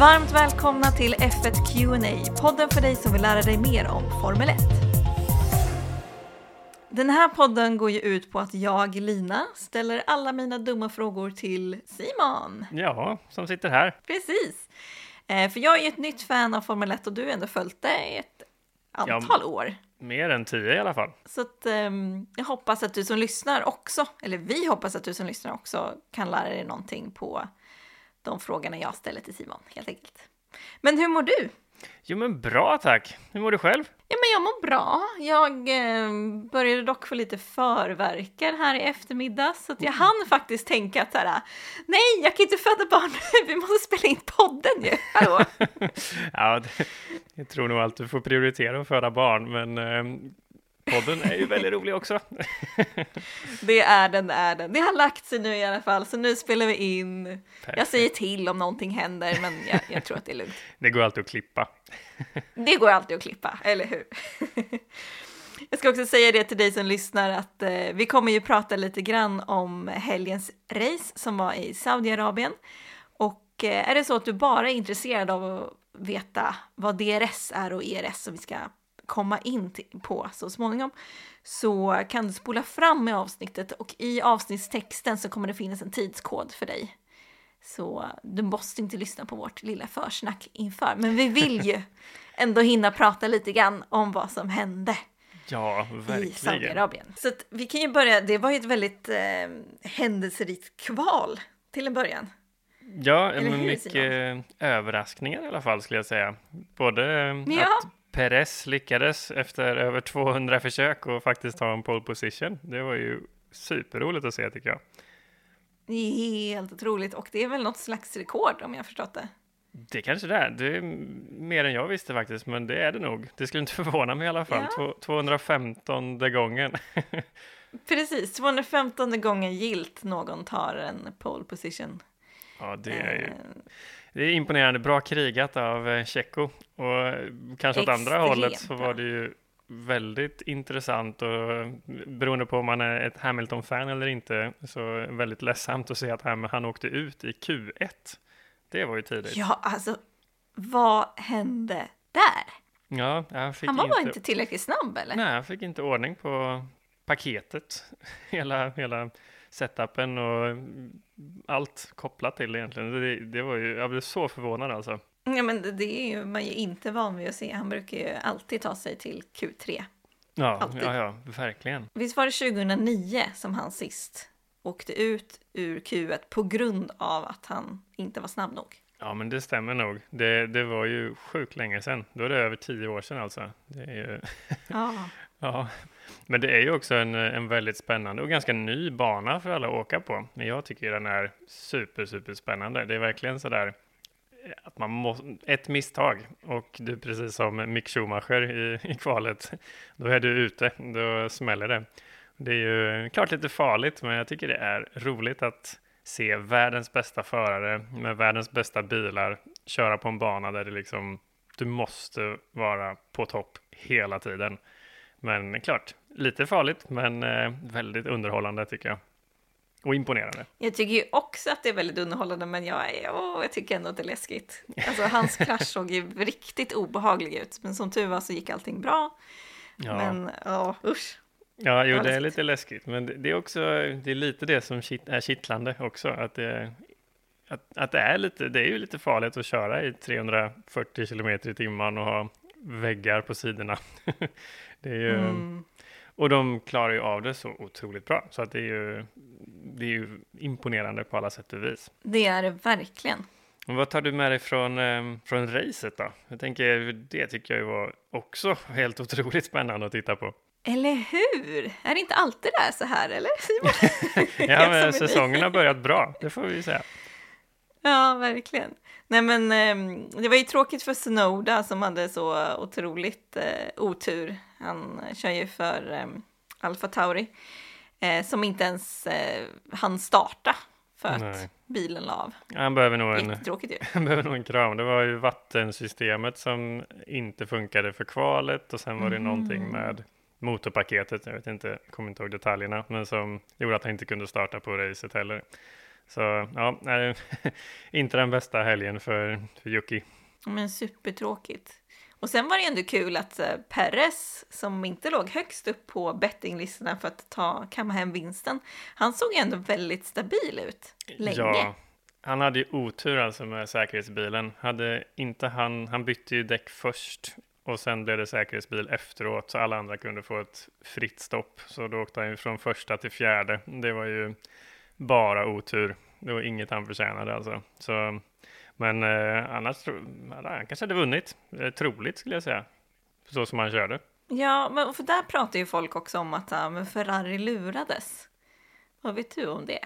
Varmt välkomna till F1 Q&A, podden för dig som vill lära dig mer om Formel 1. Den här podden går ju ut på att jag, Lina, ställer alla mina dumma frågor till Simon. Ja, som sitter här. Precis. Eh, för jag är ju ett nytt fan av Formel 1 och du har ändå följt det i ett antal år. Mer än tio i alla fall. Så att, ehm, jag hoppas att du som lyssnar också, eller vi hoppas att du som lyssnar också kan lära dig någonting på de frågorna jag ställer till Simon, helt enkelt. Men hur mår du? Jo, men bra tack. Hur mår du själv? Ja, men jag mår bra. Jag eh, började dock få lite förverkar här i eftermiddag, så att jag Mm. hann faktiskt tänka att så här, nej, jag kan inte föda barn vi måste spela in podden ju. Hallå? Ja, det, jag tror nog att du får prioritera att föda barn, men eh, podden är ju väldigt rolig också. det är den, det är den. Det har lagt sig nu i alla fall, så nu spelar vi in. Jag Perfekt. säger till om någonting händer, men jag, jag tror att det är lugnt. Det går alltid att klippa. Det går alltid att klippa, eller hur? Jag ska också säga det till dig som lyssnar att eh, vi kommer ju prata lite grann om helgens race som var i Saudiarabien. Och eh, är det så att du bara är intresserad av att veta vad DRS är och ERS som vi ska komma in på så småningom så kan du spola fram med avsnittet och i avsnittstexten så kommer det finnas en tidskod för dig. Så du måste inte lyssna på vårt lilla försnack inför. Men vi vill ju ändå hinna prata lite grann om vad som hände Ja, i verkligen. Saudiarabien. Så vi kan ju börja, det var ju ett väldigt eh, händelserikt kval till en början. Ja, Eller men mycket överraskningar i alla fall skulle jag säga. Både Ja. att Perez lyckades efter över 200 försök och faktiskt ta en pole position. Det var ju superroligt att se tycker jag. Helt otroligt och det är väl något slags rekord om jag förstått det. Det kanske det är. Det är mer än jag visste faktiskt, men det är det nog. Det skulle inte förvåna mig i alla fall. Ja. Två- 215 gången. Precis, 215 gången gilt någon tar en pole position. ja, det är ju Eh, det är imponerande. Bra krigat av eh, Tjecko. Och kanske åt andra hållet så var det ju väldigt intressant och eh, beroende på om man är ett Hamilton-fan eller inte så väldigt ledsamt att se att han, han åkte ut i Q1. Det var ju tidigt. Ja, alltså vad hände där? Ja, jag fick Han var inte, inte tillräckligt snabb eller? Nej, jag fick inte ordning på paketet. Hela, hela setupen och allt kopplat till egentligen. Det, det var ju, jag blev så förvånad alltså. Ja, men det- det är ju man är ju inte van vid att se. Han brukar ju alltid ta sig till Q3. Ja, Alltid. ja, ja, verkligen. Visst var det 2009 som han sist åkte ut ur Q1 på grund av att han inte var snabb nog? Ja, men det stämmer nog. Det, det var ju sjukt länge sedan. Då är det över tio år sedan alltså. Det är ju, Ja, ja. Men det är ju också en, en väldigt spännande och ganska ny bana för alla att åka på. Men jag tycker den är super, super spännande. Det är verkligen så där eh, att man måste, ett misstag och du precis som Mick Schumacher i, i kvalet, då är du ute, då smäller det. Det är ju klart lite farligt, men jag tycker det är roligt att se världens bästa förare med världens bästa bilar köra på en bana där det liksom, du måste vara på topp hela tiden. Men klart, lite farligt, men eh, väldigt underhållande tycker jag. Och imponerande. jag tycker ju också att det är väldigt underhållande, men jag, är, åh, jag tycker ändå att det är läskigt. Alltså hans krasch såg ju riktigt obehaglig ut, men som tur var så gick allting bra. Ja. Men ja, usch. Ja, jo, det är lite läskigt, men det, det är också, det är lite det som kitt, är kittlande också, att det, att, att det är lite, det är ju lite farligt att köra i 340 kilometer i timmen och ha väggar på sidorna. det är ju, Mm. och de klarar ju av det så otroligt bra, så att det är ju, det är ju imponerande på alla sätt och vis. Det är det verkligen. Men vad tar du med dig från, eh, från racet då? Jag tänker, det tycker jag ju var också helt otroligt spännande att titta på. Eller hur? Är det inte alltid det är så här, eller Simon? Ja, men säsongen har börjat bra, det får vi säga. Ja, verkligen. Nej, men ehm, det var ju tråkigt för Snowda som hade så otroligt eh, otur. Han eh, kör ju för eh, Alfa Tauri eh, som inte ens eh, hann starta för att Nej. bilen la av. Han behöver nog en, Jättetråkigt ju. han behöver nog en kram. Det var ju vattensystemet som inte funkade för kvalet och sen var det någonting Mm. med motorpaketet. Jag vet inte, kommer inte ihåg detaljerna, men som gjorde att han inte kunde starta på racet heller. Så ja, nej, inte den bästa helgen för, för Jocke. Men supertråkigt. Och sen var det ändå kul att eh, Perez, som inte låg högst upp på bettinglistorna för att ta, kamma hem vinsten, han såg ändå väldigt stabil ut länge. Ja, han hade ju otur alltså med säkerhetsbilen. Hade inte han, han bytte ju däck först och sen blev det säkerhetsbil efteråt så alla andra kunde få ett fritt stopp. Så då åkte han ju från första till fjärde. Det var ju bara otur. Det var inget han förtjänade alltså. Så, men eh, annars han kanske hade vunnit. Eh, troligt skulle jag säga. Så som han körde. Ja, men för där pratar ju folk också om att men Ferrari lurades. Vad vet du om det?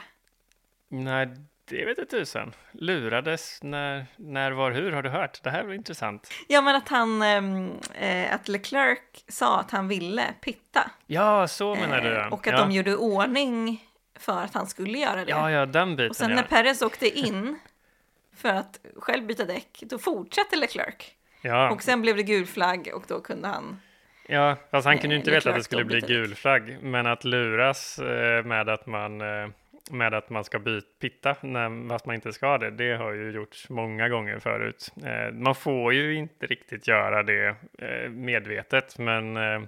Nej, det vet jag tusan. Lurades när, när, var, hur? Har du hört? Det här var intressant. Ja, men att han, eh, att Leclerc sa att han ville pitta. Ja, så menar du. Eh, och att ja. de gjorde ordning för att han skulle göra det. Ja, ja, den biten. och sen ja. när Perez åkte in för att själv byta däck, då fortsatte Leclerc. ja. Och sen blev det gul flagg och då kunde han Ja, fast han kunde ju Eh, inte veta att det skulle bli gul flagg, men att luras eh, med att man eh, med att man ska byt, pitta när, fast man inte ska det, det har ju gjorts många gånger förut. Eh, man får ju inte riktigt göra det eh, medvetet, men eh,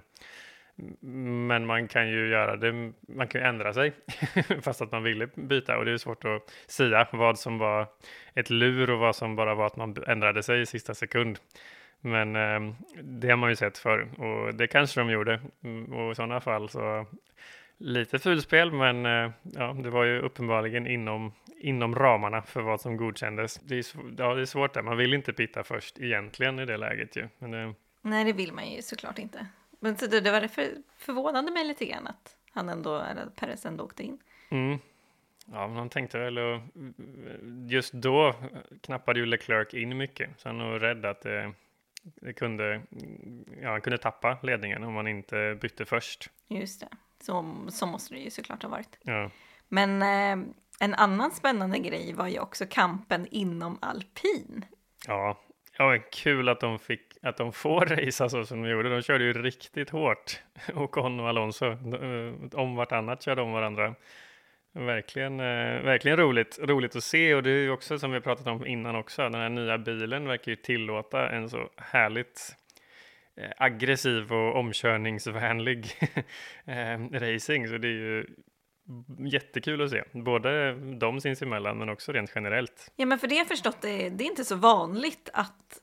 men man kan ju göra det, man kan ju ändra sig fast att man ville byta och det är svårt att säga vad som var ett lur och vad som bara var att man ändrade sig i sista sekund. Men eh, det har man ju sett förr och det kanske de gjorde mm, och i sådana fall så lite fulspel men eh, ja, det var ju uppenbarligen inom, inom ramarna för vad som godkändes. Det är, ja, det är svårt där, man vill inte pitta först egentligen i det läget ju. Men eh, Nej, det vill man ju såklart inte. Men så det, det var därför förvånade mig lite grann att han ändå, eller att Perez ändå åkte in. Mm. Ja, men han tänkte väl och just då knappade ju Leclerc in mycket, så han var rädd att det, det kunde, ja, han kunde tappa ledningen om man inte bytte först. Just det, så, så måste det ju såklart ha varit. Ja, Men eh, en annan spännande grej var ju också kampen inom alpin. ja ja kul att de fick att de får racea så som de gjorde. De körde ju riktigt hårt. Ocon och Alonso eh, om vartannat körde om varandra. Verkligen, eh, verkligen roligt, roligt att se och det är ju också som vi pratat om innan också. Den här nya bilen verkar ju tillåta en så härligt eh, aggressiv och omkörningsvänlig racing. Så det är ju jättekul att se, både de sinsemellan men också rent generellt. Ja, men för det jag förstått, det, det är inte så vanligt att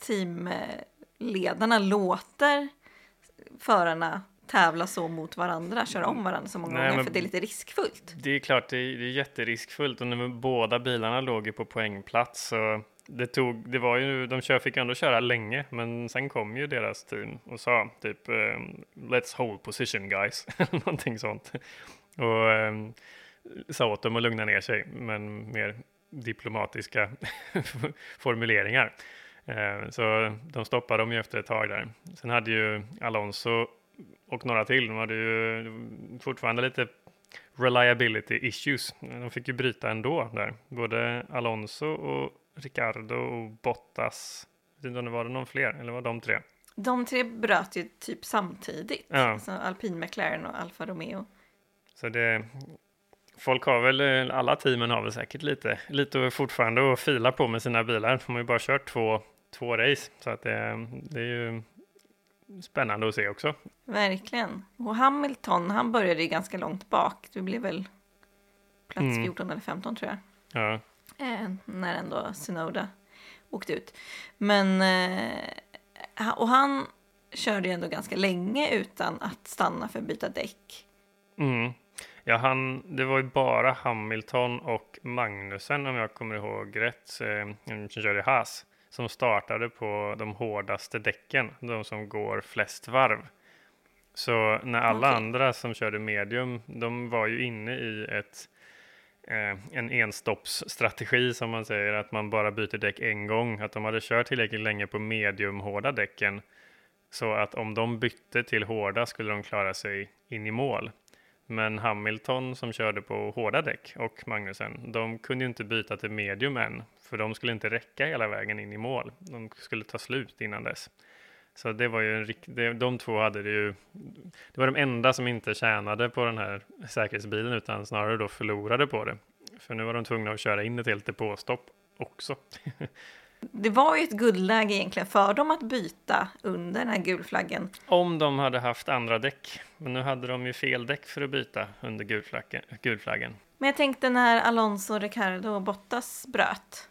teamledarna låter förarna tävla så mot varandra, köra om varandra så många Nej, gånger, för det är lite riskfullt. Det är klart, det är, det är jätteriskfullt och när båda bilarna låg ju på poängplats så det tog, det var ju, de kör, fick ändå köra länge, men sen kom ju deras team och sa typ eh, Let's hold position guys, någonting sånt. Och eh, sa åt dem att lugna ner sig, men mer diplomatiska formuleringar. Eh, så de stoppade dem ju efter ett tag där. Sen hade ju Alonso och några till, de hade ju fortfarande lite reliability issues. De fick ju bryta ändå där. Både Alonso och Ricardo och Bottas. Jag vet inte om det var det någon fler, eller var det de tre? De tre bröt ju typ samtidigt, Ja. alltså Alpin, McLaren och Alfa Romeo. Så det, folk har väl, alla teamen har väl säkert lite, lite fortfarande att fila på med sina bilar. De har ju bara kört två, två race, så att det, det är ju spännande att se också. Verkligen. Och Hamilton, han började ju ganska långt bak. Det blev väl plats Mm. 14 eller 15 tror jag. Ja, Eh, när ändå Synoda åkte ut. Men, eh, och han körde ju ändå ganska länge utan att stanna för att byta däck. mm. Ja han, det var ju bara Hamilton och Magnussen, om jag kommer ihåg rätt, eh, som körde Haas, som startade på de hårdaste däcken, de som går flest varv. Så när alla Okej. andra som körde medium, de var ju inne i ett eh, en enstoppsstrategi som man säger, att man bara byter däck en gång. Att de hade kört tillräckligt länge på mediumhårda däcken så att om de bytte till hårda skulle de klara sig in i mål. Men Hamilton som körde på hårda däck och Magnusen, de kunde ju inte byta till medium än, för de skulle inte räcka hela vägen in i mål. De skulle ta slut innan dess. Så det var ju en rikt- det, de två hade det ju, det var de enda som inte tjänade på den här säkerhetsbilen utan snarare då förlorade på det. För nu var de tvungna att köra in ett helt depåstopp också. Det var ju ett guldläge egentligen för dem att byta under den här gulflaggen. Om de hade haft andra däck. Men nu hade de ju fel däck för att byta under gulflaggen. gulflaggen. Men jag tänkte när Alonso, Ricardo och Bottas bröt.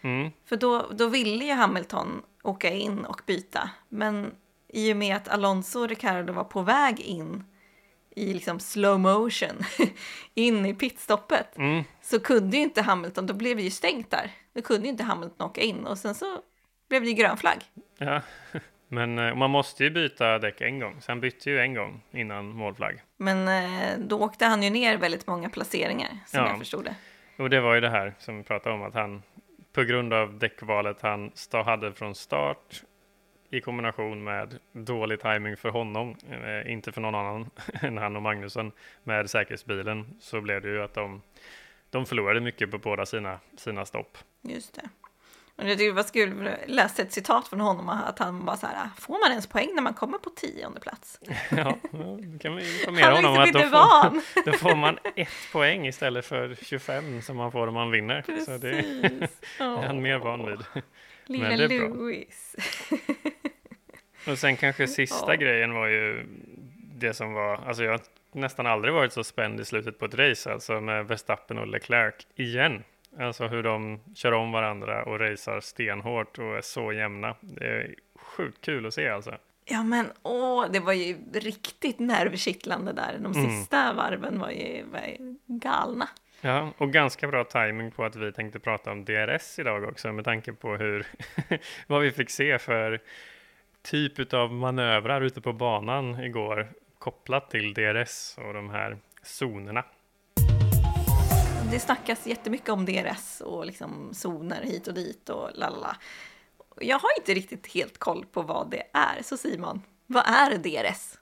Mm. För då, då ville ju Hamilton åka in och byta. Men i och med att Alonso och Ricardo var på väg in i liksom slow motion in i pitstoppet Mm. så kunde ju inte Hamilton, då blev det ju stängt där. Då kunde ju inte Hamilton åka in och sen så blev det ju grön flagg. Ja. Men eh, man måste ju byta däck en gång. Så han bytte ju en gång innan målflagg. Men eh, då åkte han ju ner väldigt många placeringar som Ja. jag förstod det. Och det var ju det här som vi pratade om att han på grund av däckvalet han hade från start i kombination med dålig timing för honom, eh, inte för någon annan än han och Magnusson med säkerhetsbilen, så blev det ju att de, de förlorade mycket på båda sina, sina stopp. Just det. Och jag tyckte det var kul, jag läste ett citat från honom att han var så här, får man ens poäng när man kommer på tionde plats? Ja, då kan vi informera honom liksom att då inte får, van. då får man ett poäng istället för 25 som man får om man vinner. Så det Precis. är han mer van vid. Lilla. Louis. Och sen kanske sista Ja. grejen var ju det som var, alltså jag har nästan aldrig varit så spänd i slutet på ett race, alltså med Verstappen och Leclerc igen. Alltså hur de kör om varandra och racear stenhårt och är så jämna. Det är sjukt kul att se alltså. Ja men åh, det var ju riktigt nervkittlande där. De Mm. sista varven var ju, var ju galna. Ja, och ganska bra timing på att vi tänkte prata om DRS idag också med tanke på hur, vad vi fick se för typ av manövrar ute på banan igår kopplat till DRS och de här zonerna. Det snackas jättemycket om DRS och liksom zoner hit och dit och lalala. Jag har inte riktigt helt koll på vad det är, så Simon, vad är DRS?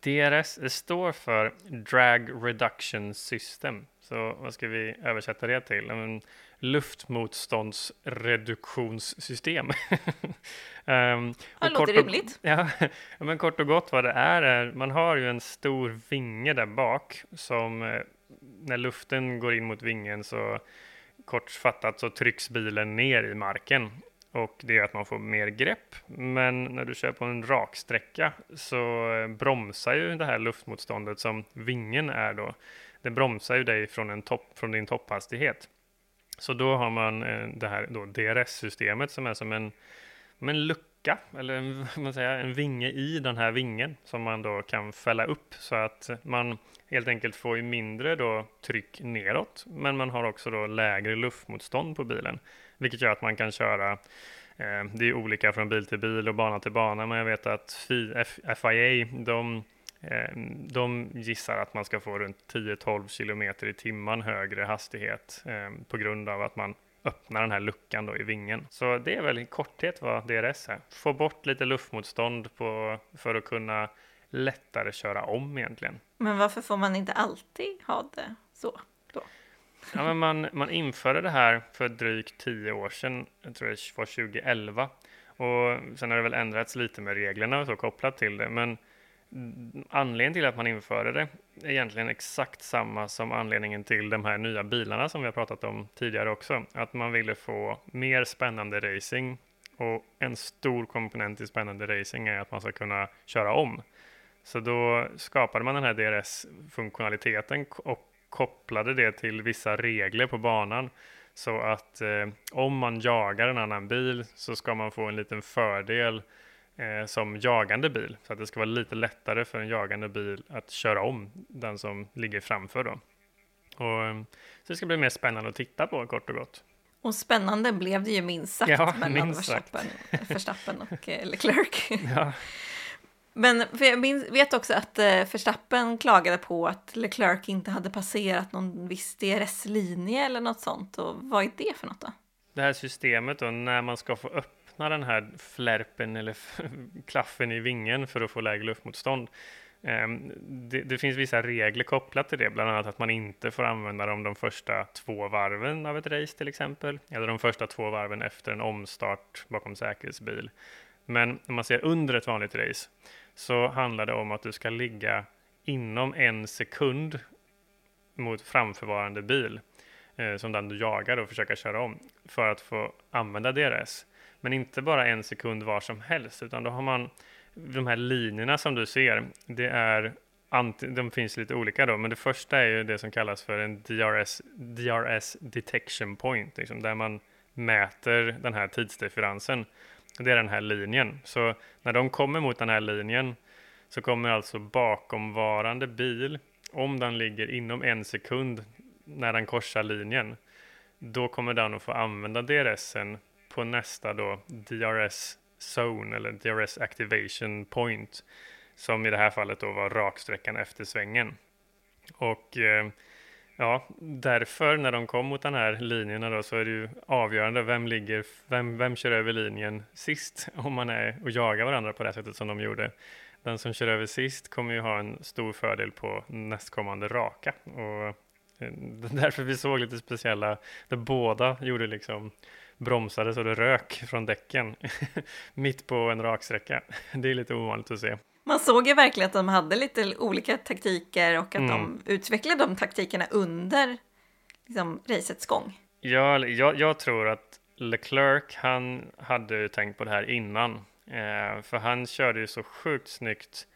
DRS står för Drag Reduction System. Så vad ska vi översätta det till? En luftmotståndsreduktionssystem. um, Ja, det låter rimligt. Ja, men kort och gott vad det är, är man har ju en stor vinge där bak som eh, när luften går in mot vingen så kortfattat så trycks bilen ner i marken och det gör att man får mer grepp. Men när du kör på en raksträcka så bromsar ju det här luftmotståndet som vingen är då. Det bromsar ju dig från, en topp, från din topphastighet. Så då har man eh, det här DRS-systemet som är som en, som en lucka eller man säger, en vinge i den här vingen som man då kan fälla upp så att man helt enkelt får ju mindre då tryck neråt. Men man har också då lägre luftmotstånd på bilen, vilket gör att man kan köra Eh, det är olika från bil till bil och bana till bana, men jag vet att FIA, de, eh, de gissar att man ska få runt 10-12 kilometer i timmen högre hastighet eh, på grund av att man öppnar den här luckan då i vingen. Så det är väl i korthet vad DRS är. Få bort lite luftmotstånd på, för att kunna lättare köra om egentligen. Men varför får man inte alltid ha det så? Ja, men man, man införde det här för drygt tio år sedan, jag tror det var 2011. Och sen har det väl ändrats lite med reglerna och så kopplat till det. Men anledningen till att man införde det är egentligen exakt samma som anledningen till de här nya bilarna som vi har pratat om tidigare också. Att man ville få mer spännande racing. Och en stor komponent i spännande racing är att man ska kunna köra om. Så då skapade man den här DRS-funktionaliteten och kopplade det till vissa regler på banan. Så att eh, om man jagar en annan bil så ska man få en liten fördel eh, som jagande bil. Så att det ska vara lite lättare för en jagande bil att köra om den som ligger framför. Då. Och, eh, så det ska bli mer spännande att titta på kort och gott. Och spännande blev det ju minst sagt Ja, mellan minst sagt. Verstappen, Verstappen och eh, Leclerc. Ja, Men jag vet också att eh, Verstappen klagade på att Leclerc inte hade passerat någon viss DRS-linje eller något sånt. Och vad är det för något då? det här systemet då, när man ska få öppna den här flärpen eller klaffen i vingen för att få lägre luftmotstånd. Ehm, det, det finns vissa regler kopplat till det, bland annat att man inte får använda dem de första två varven av ett race till exempel, eller de första två varven efter en omstart bakom säkerhetsbil. Men när man ser under ett vanligt race så handlar det om att du ska ligga inom en sekund mot framförvarande bil. eh, som den du jagar och försöka köra om för att få använda DRS. Men inte bara en sekund var som helst, utan då har man de här linjerna som du ser. Det är de finns lite olika då, men det första är ju det som kallas för en DRS, DRS detection point, liksom, där man mäter den här tidsdifferensen. Det är den här linjen. Så när de kommer mot den här linjen så kommer alltså bakomvarande bil, om den ligger inom en sekund när den korsar linjen, då kommer den att få använda DRSen på nästa då DRS zone eller DRS activation point som i det här fallet då var raksträckan efter svängen. Och eh, ja, därför när de kom mot den här linjerna då så är det ju avgörande vem ligger, vem, vem kör över linjen sist om man är och jagar varandra på det sättet som de gjorde. Den som kör över sist kommer ju ha en stor fördel på nästkommande raka och eh, därför vi såg lite speciella där båda gjorde liksom bromsade så det rök från däcken mitt på en raksträcka. Det är lite ovanligt att se. Man såg ju verkligen att de hade lite olika taktiker och att mm. de utvecklade de taktikerna under liksom, racets gång. Ja, jag, jag tror att Leclerc, han hade tänkt på det här innan. Eh, för han körde ju så sjukt snyggt.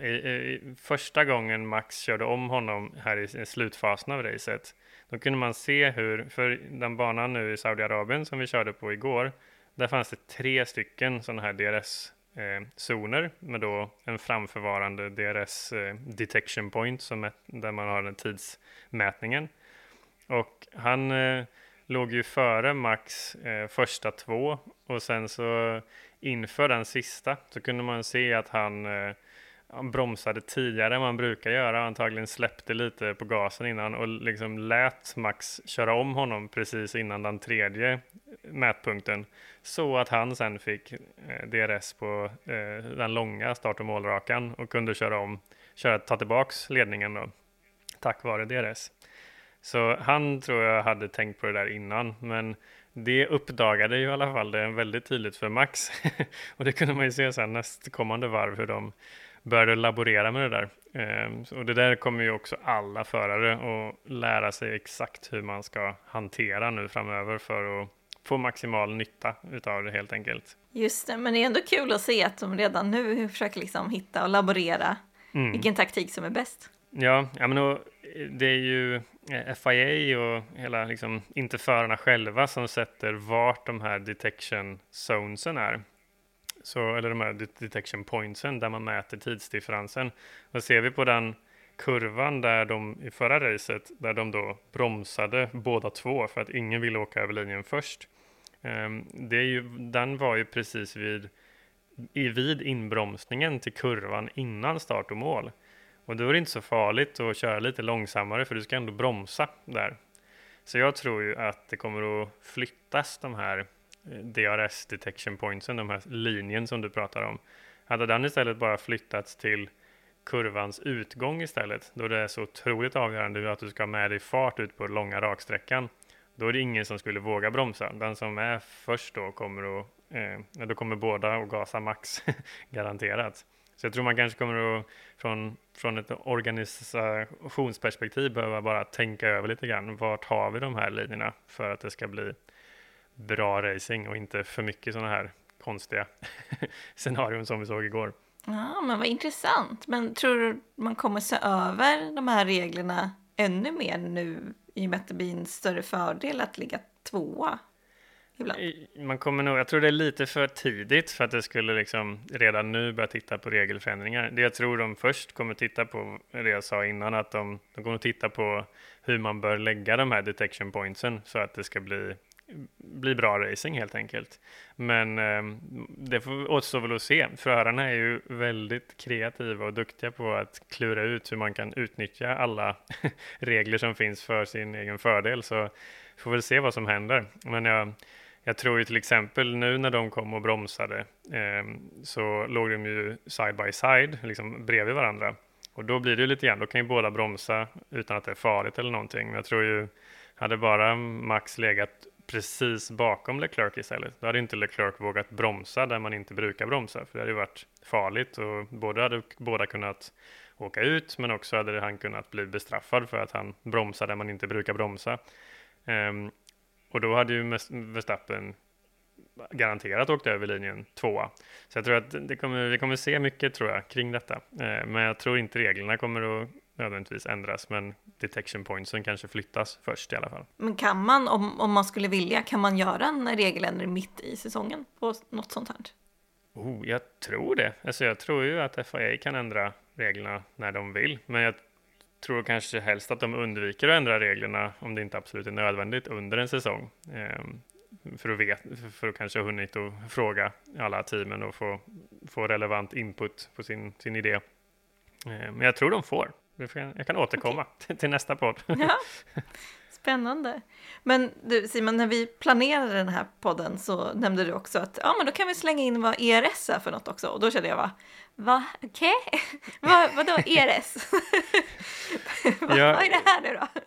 I, i, första gången Max körde om honom här i, i slutfasen av racet, då kunde man se hur, för den banan nu i Saudiarabien som vi körde på igår, där fanns det tre stycken sådana här DRS eh, zoner med då en framförvarande DRS eh, detection point som är, där man har den tidsmätningen. Och han eh, låg ju före Max eh, första två och sen så inför den sista så kunde man se att han eh, han bromsade tidigare än man brukar göra, antagligen släppte lite på gasen innan och liksom lät Max köra om honom precis innan den tredje mätpunkten så att han sen fick eh, DRS på eh, den långa start och målrakan och kunde köra om, köra, ta tillbaks ledningen då, tack vare DRS. Så han tror jag hade tänkt på det där innan, men det uppdagade ju i alla fall det väldigt tydligt för Max. och det kunde man ju se sen nästkommande varv hur de började laborera med det där. Ehm, och det där kommer ju också alla förare att lära sig exakt hur man ska hantera nu framöver för att få maximal nytta utav det helt enkelt. Just det, men det är ändå kul att se att de redan nu försöker liksom hitta och laborera mm. vilken taktik som är bäst. Ja, ja men det är ju eh, FIA och hela, liksom, inte förarna själva som sätter vart de här detection zonesen är så, eller de här detection pointsen där man mäter tidsdifferensen. Och ser vi på den kurvan där de i förra racet, där de då bromsade båda två för att ingen ville åka över linjen först. Ehm, det är ju, den var ju precis vid, vid inbromsningen till kurvan innan start och mål. Och då är det inte så farligt att köra lite långsammare för du ska ändå bromsa där. Så jag tror ju att det kommer att flyttas de här DRS detection pointsen, de här linjen som du pratar om. Hade den istället bara flyttats till kurvans utgång istället, då det är så otroligt avgörande att du ska ha med dig fart ut på långa raksträckan, då är det ingen som skulle våga bromsa. Den som är först då kommer att, eh, då kommer båda att gasa max, garanterat. Så jag tror man kanske kommer att från, från ett organisationsperspektiv behöva bara tänka över lite grann. Vart har vi de här linjerna för att det ska bli bra racing och inte för mycket sådana här konstiga scenarion som vi såg igår. Ja, men vad intressant. Men tror du man kommer se över de här reglerna ännu mer nu i och med att det blir en större fördel att ligga tvåa? Ibland. Man kommer nog, jag tror det är lite för tidigt för att det skulle liksom redan nu börja titta på regelförändringar. Det jag tror de först kommer titta på, det jag sa innan, att de, de kommer titta på hur man bör lägga de här detection pointsen så att det ska bli bli bra racing helt enkelt. Men eh, det får återstå väl att se. Förarna är ju väldigt kreativa och duktiga på att klura ut hur man kan utnyttja alla regler som finns för sin egen fördel. Så får väl se vad som händer. Men jag, jag tror ju till exempel nu när de kom och bromsade eh, så låg de ju side by side, liksom bredvid varandra. Och då blir det ju lite grann, då kan ju båda bromsa utan att det är farligt eller någonting. Men jag tror ju, hade bara Max legat precis bakom Leclerc istället. Då hade inte Leclerc vågat bromsa där man inte brukar bromsa, för det hade ju varit farligt och både hade båda kunnat åka ut, men också hade han kunnat bli bestraffad för att han bromsade där man inte brukar bromsa. Um, och då hade ju Verstappen garanterat åkt över linjen tvåa. Så jag tror att det kommer, vi kommer se mycket tror jag kring detta. Eh, men jag tror inte reglerna kommer att nödvändigtvis ändras, men detection pointsen kanske flyttas först i alla fall. Men kan man, om, om man skulle vilja, kan man göra en regeländring mitt i säsongen på något sånt här? Oh, jag tror det. Alltså jag tror ju att FIA kan ändra reglerna när de vill, men jag tror kanske helst att de undviker att ändra reglerna om det inte absolut är nödvändigt under en säsong. Ehm, för att, vet, för att kanske ha hunnit att fråga alla teamen och få, få relevant input på sin, sin idé. Ehm, men jag tror de får. Jag kan återkomma okay. till, nästa podd. Ja. Spännande. Men du Simon, när vi planerade den här podden så nämnde du också att ja, men då kan vi slänga in vad ERS är för något också. Och då kände jag bara, va? Okej? Okay? vad, vadå ERS? ja. vad är det här nu då?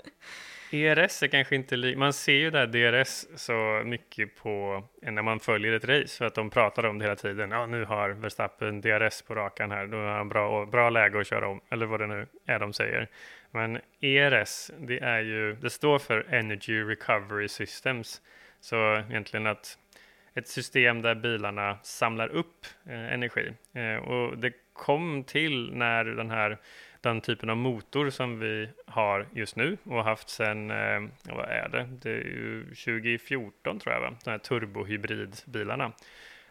ERS är kanske inte li- man ser ju där DRS så mycket på när man följer ett race för att de pratar om det hela tiden. Ja, nu har Verstappen DRS på rakan här, då har han bra, bra läge att köra om, eller vad det nu är de säger. Men ERS, det är ju, det står för Energy Recovery Systems. Så egentligen att ett system där bilarna samlar upp eh, energi. Eh, och det kom till när den här den typen av motor som vi har just nu och har haft sedan, eh, vad är det, det är ju 2014 tror jag, va? de här turbohybridbilarna.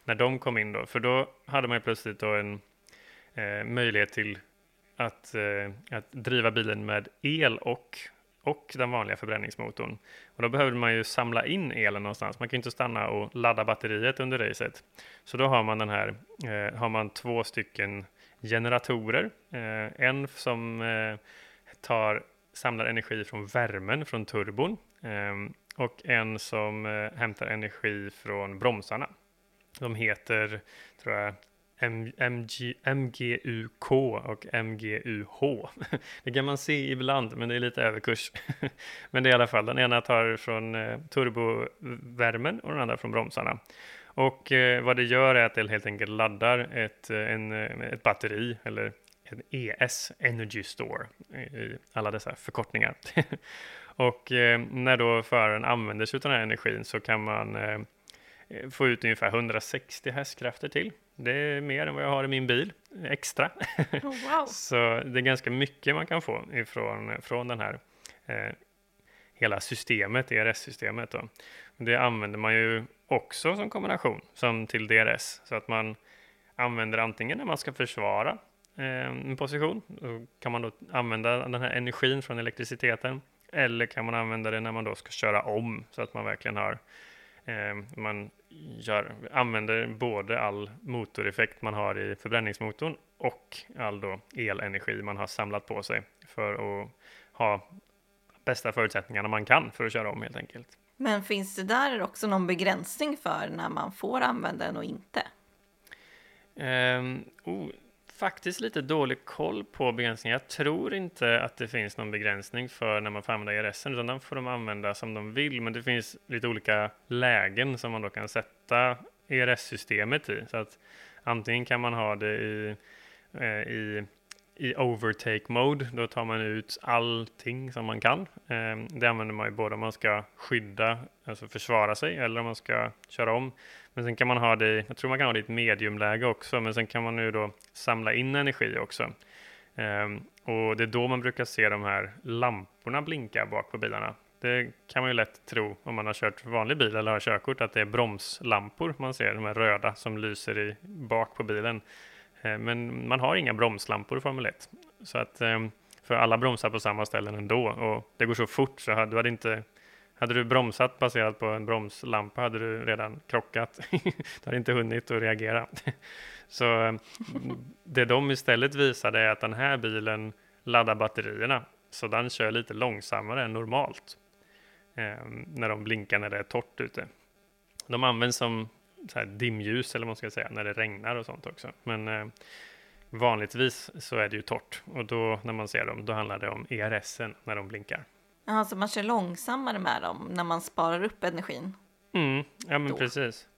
När de kom in då, för då hade man ju plötsligt då en eh, möjlighet till att, eh, att driva bilen med el och, och den vanliga förbränningsmotorn. Och då behövde man ju samla in elen någonstans. Man kan ju inte stanna och ladda batteriet under racet. Så då har man den här, eh, har man två stycken generatorer. Eh, en som eh, tar, samlar energi från värmen från turbon eh, och en som eh, hämtar energi från bromsarna. De heter, tror jag, MG, MGUK och MGUH. Det kan man se ibland, men det är lite överkurs. Men det är i alla fall, den ena tar från eh, turbovärmen och den andra från bromsarna. Och eh, vad det gör är att det helt enkelt laddar ett, eh, en, ett batteri eller en ES, Energy Store, i alla dessa förkortningar. och när då föraren använder sig av den här energin så kan man få ut ungefär 160 hästkrafter till det är mer än vad jag har i min bil, extra. Oh, wow. så det är ganska mycket man kan få ifrån från den här eh, hela systemet, ERS-systemet. Det använder man ju också som kombination, som till DRS, så att man använder antingen när man ska försvara eh, en position, då kan man då använda den här energin från elektriciteten, eller kan man använda det när man då ska köra om, så att man verkligen har Eh, man gör, använder både all motoreffekt man har i förbränningsmotorn och all då elenergi man har samlat på sig för att ha bästa förutsättningarna man kan för att köra om helt enkelt. Men finns det där också någon begränsning för när man får använda den och inte? Um, oh, faktiskt lite dålig koll på begränsningar. Jag tror inte att det finns någon begränsning för när man får använda ERS, utan den får de använda som de vill. Men det finns lite olika lägen som man då kan sätta ERS-systemet i. Så att antingen kan man ha det i, eh, i i overtake mode, då tar man ut allting som man kan. Ehm, det använder man ju både om man ska skydda, alltså försvara sig, eller om man ska köra om. Men sen kan man ha det, jag tror man kan ha det i ett mediumläge också, men sen kan man nu då samla in energi också. Ehm, och det är då man brukar se de här lamporna blinka bak på bilarna. Det kan man ju lätt tro om man har kört vanlig bil eller har körkort att det är bromslampor man ser, de här röda som lyser i bak på bilen. Eh, men man har inga bromslampor i Formel 1. Så att, ehm, för alla bromsar på samma ställen ändå och det går så fort så hade du hade inte hade du bromsat baserat på en bromslampa hade du redan krockat. du hade inte hunnit att reagera. Så ehm, det de istället visade är att den här bilen laddar batterierna så den kör lite långsammare än normalt eh, när de blinkar när det är torrt ute. De används som så här dimljus eller vad man ska säga när det regnar och sånt också. Men eh, vanligtvis så är det ju torrt och då när man ser dem då handlar det om ERS när de blinkar. Alltså man kör långsammare med dem när man sparar upp energin? Mm, ja men då. precis.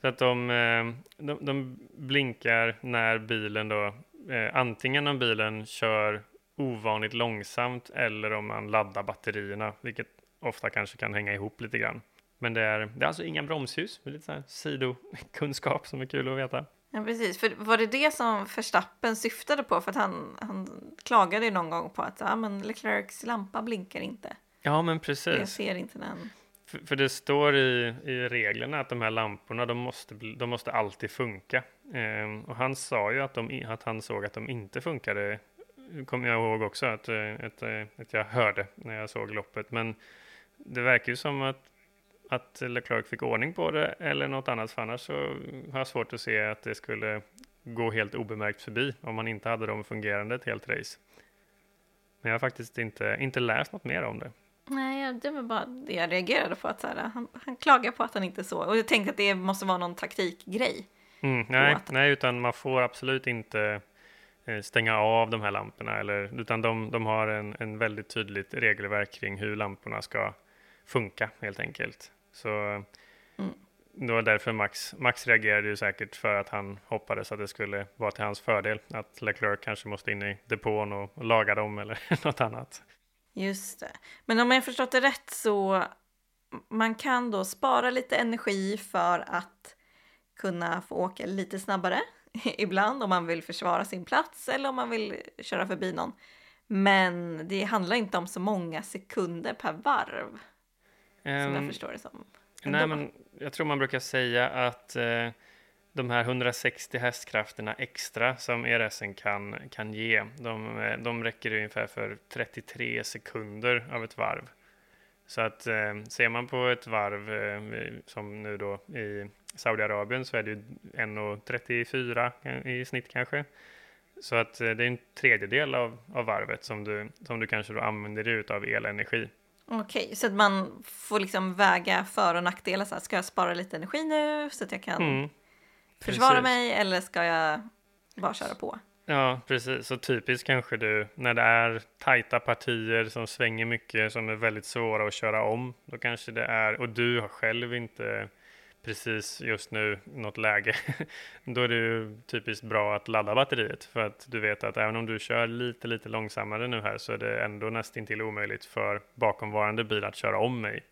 Så att de, eh, de, de, blinkar när bilen då, eh, antingen om bilen kör ovanligt långsamt eller om man laddar batterierna, vilket ofta kanske kan hänga ihop lite grann. Men det är, det är alltså inga bromsljus, lite så här sidokunskap som är kul att veta. Ja, precis. För var det det som Verstappen syftade på? För att han, han klagade ju någon gång på att ja, men Leclercs lampa blinkar inte. Ja, men precis. Jag ser inte den. För, för, det står i, i reglerna att de här lamporna, de måste, de måste alltid funka. Ehm, och han sa ju att, de, att han såg att de inte funkade, kommer jag ihåg också, att, att, att jag hörde när jag såg loppet. Men det verkar ju som att att Leclerc fick ordning på det eller något annat, för annars så har jag svårt att se att det skulle gå helt obemärkt förbi om man inte hade dem fungerande ett helt race. Men jag har faktiskt inte, inte läst något mer om det. Nej, det var bara det jag reagerade på. Att så här, han, han klagar på att han inte såg. Och jag tänkte att det måste vara någon taktikgrej. Mm, nej, att... nej, utan man får absolut inte eh, stänga av de här lamporna. Eller, utan de, de har en, en väldigt tydligt regelverk kring hur lamporna ska funka helt enkelt. Så mm. det var därför Max, Max reagerade ju säkert för att han hoppades att det skulle vara till hans fördel. Att Leclerc kanske måste in i depån och, och laga dem eller något annat. Just det. Men om jag förstått det rätt så man kan då spara lite energi för att kunna få åka lite snabbare ibland om man vill försvara sin plats eller om man vill köra förbi någon. Men det handlar inte om så många sekunder per varv. Som jag ehm, förstår det som. Nej, men jag tror man brukar säga att eh, de här 160 hästkrafterna extra som ERSen kan, kan ge, de, eh, de räcker ungefär för 33 sekunder av ett varv. Så att eh, ser man på ett varv eh, som nu då i Saudiarabien så är det ju 1.34 i snitt kanske. Så att eh, det är en tredjedel av, av varvet som du, som du kanske då använder dig av elenergi. Okej, okay, så att man får liksom väga för och nackdelar. Så här, ska jag spara lite energi nu så att jag kan mm, försvara mig eller ska jag bara köra på? Ja, precis. Så typiskt kanske du när det är tajta partier som svänger mycket som är väldigt svåra att köra om. Då kanske det är, och du har själv inte precis just nu något läge, då är det ju typiskt bra att ladda batteriet för att du vet att även om du kör lite, lite långsammare nu här så är det ändå nästintill omöjligt för bakomvarande bil att köra om mig.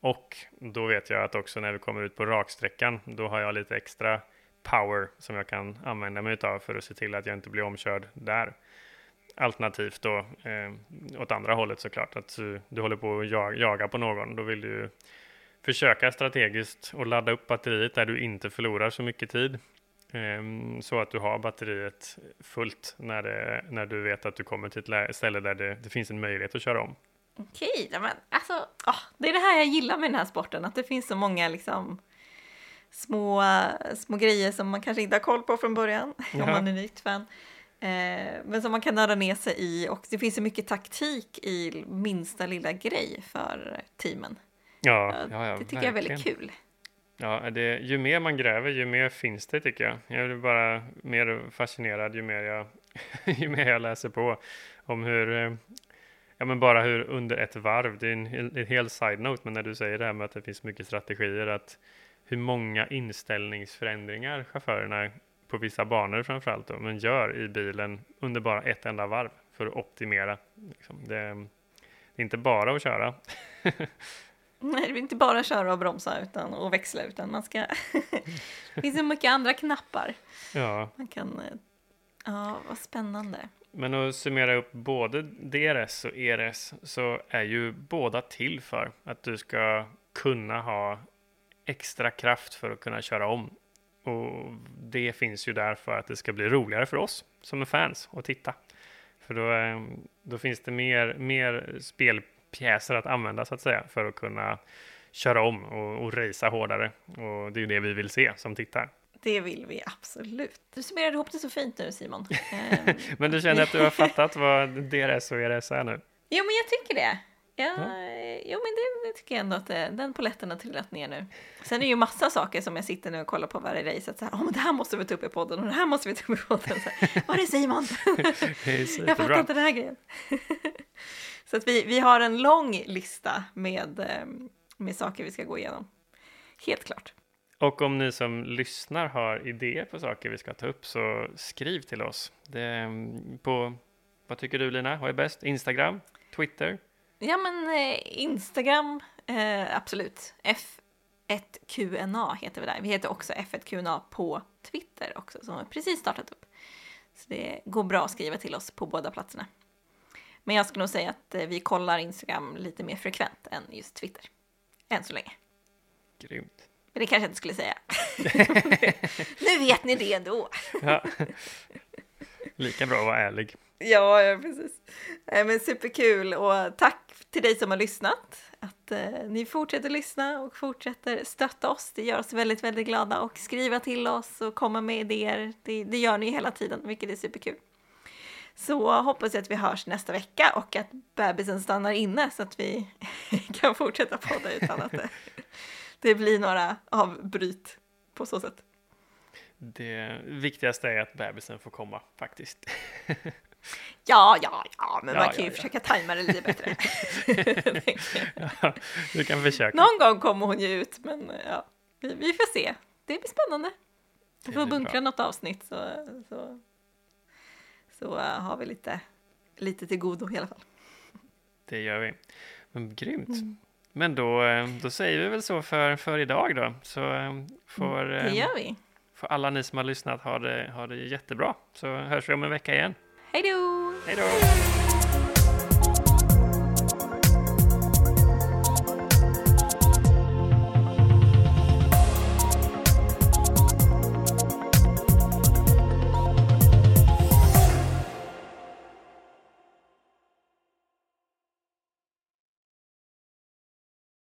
Och då vet jag att också när vi kommer ut på raksträckan, då har jag lite extra power som jag kan använda mig av för att se till att jag inte blir omkörd där. Alternativt då eh, åt andra hållet såklart, att du, du håller på att jaga på någon, då vill du försöka strategiskt och ladda upp batteriet där du inte förlorar så mycket tid. Ehm, så att du har batteriet fullt när, det, när du vet att du kommer till ett ställe där det, det finns en möjlighet att köra om. Okej, men alltså, oh, det är det här jag gillar med den här sporten, att det finns så många liksom små, små grejer som man kanske inte har koll på från början, ja. om man är nytt fan. Eh, men som man kan nörda ner sig i och det finns så mycket taktik i minsta lilla grej för teamen. Ja, ja, ja, det tycker verkligen. jag är väldigt kul. Ja, det, ju mer man gräver, ju mer finns det tycker jag. Jag blir bara mer fascinerad ju mer jag, ju mer jag läser på om hur, eh, ja men bara hur under ett varv, det är en, en hel side-note, men när du säger det här med att det finns mycket strategier, att hur många inställningsförändringar chaufförerna på vissa banor framförallt då, men gör i bilen under bara ett enda varv för att optimera. Liksom. Det, det är inte bara att köra. Nej, det är inte bara köra och bromsa utan, och växla, utan man ska... det finns så mycket andra knappar. Ja. Man kan... Ja, vad spännande. Men att summera upp både DRS och ERS så är ju båda till för att du ska kunna ha extra kraft för att kunna köra om. Och det finns ju där för att det ska bli roligare för oss som är fans att titta. För då, eh, då finns det mer, mer spel pjäser att använda så att säga för att kunna köra om och, och racea hårdare. Och det är ju det vi vill se som tittar. Det vill vi absolut. Du summerade ihop det så fint nu Simon. Ehm. men du känner att du har fattat vad DRS och ERS är nu? Jo, men jag tycker det. Ja, ja. Jo, men det, det, tycker jag ändå att det, den poletten har trillat ner nu. Sen är det ju massa saker som jag sitter nu och kollar på varje race. Att så här, oh, men det här måste vi ta upp i podden och det här måste vi ta upp i podden. Så här, Var är Simon? jag fattar inte den här grejen. Så att vi, vi har en lång lista med, ehm, med saker vi ska gå igenom. Helt klart. Och om ni som lyssnar har idéer på saker vi ska ta upp så skriv till oss. Det, på, vad tycker du Lina, vad är bäst? Instagram? Twitter? Ja, men eh, Instagram, eh, absolut. F1QNA heter vi där. Vi heter också F1QNA på Twitter också, som har precis startat upp. Så det går bra att skriva till oss på båda platserna. Men jag skulle nog säga att eh, vi kollar Instagram lite mer frekvent än just Twitter. Än så länge. Grymt. Men det kanske jag inte skulle säga. nu vet ni det ändå. Ja. Lika bra att vara ärlig. Ja, ja precis. Nej, men superkul och tack till dig som har lyssnat. Att eh, ni fortsätter lyssna och fortsätter stötta oss. Det gör oss väldigt, väldigt glada och skriva till oss och komma med idéer. Det, det gör ni hela tiden, vilket är superkul. Så hoppas jag att vi hörs nästa vecka och att bebisen stannar inne så att vi kan fortsätta podda utan att det, det blir några avbryt på så sätt. Det viktigaste är att bebisen får komma faktiskt. Ja, ja, ja, men Ja, man kan ja, ju ja. försöka tajma det lite bättre. Du kan försöka. Någon gång kommer hon ju ut, men ja, vi, vi får se. Det blir spännande. Vi får bunkra bra. något avsnitt så, så, så uh, har vi lite, lite till godo i alla fall. Det gör vi. Men grymt. Mm. Men då, eh, då säger vi väl så för, för idag då. Så eh, får, Det gör vi. får alla ni som har lyssnat ha det, ha det jättebra. Så hörs vi om en vecka igen. Hej då! Hej då!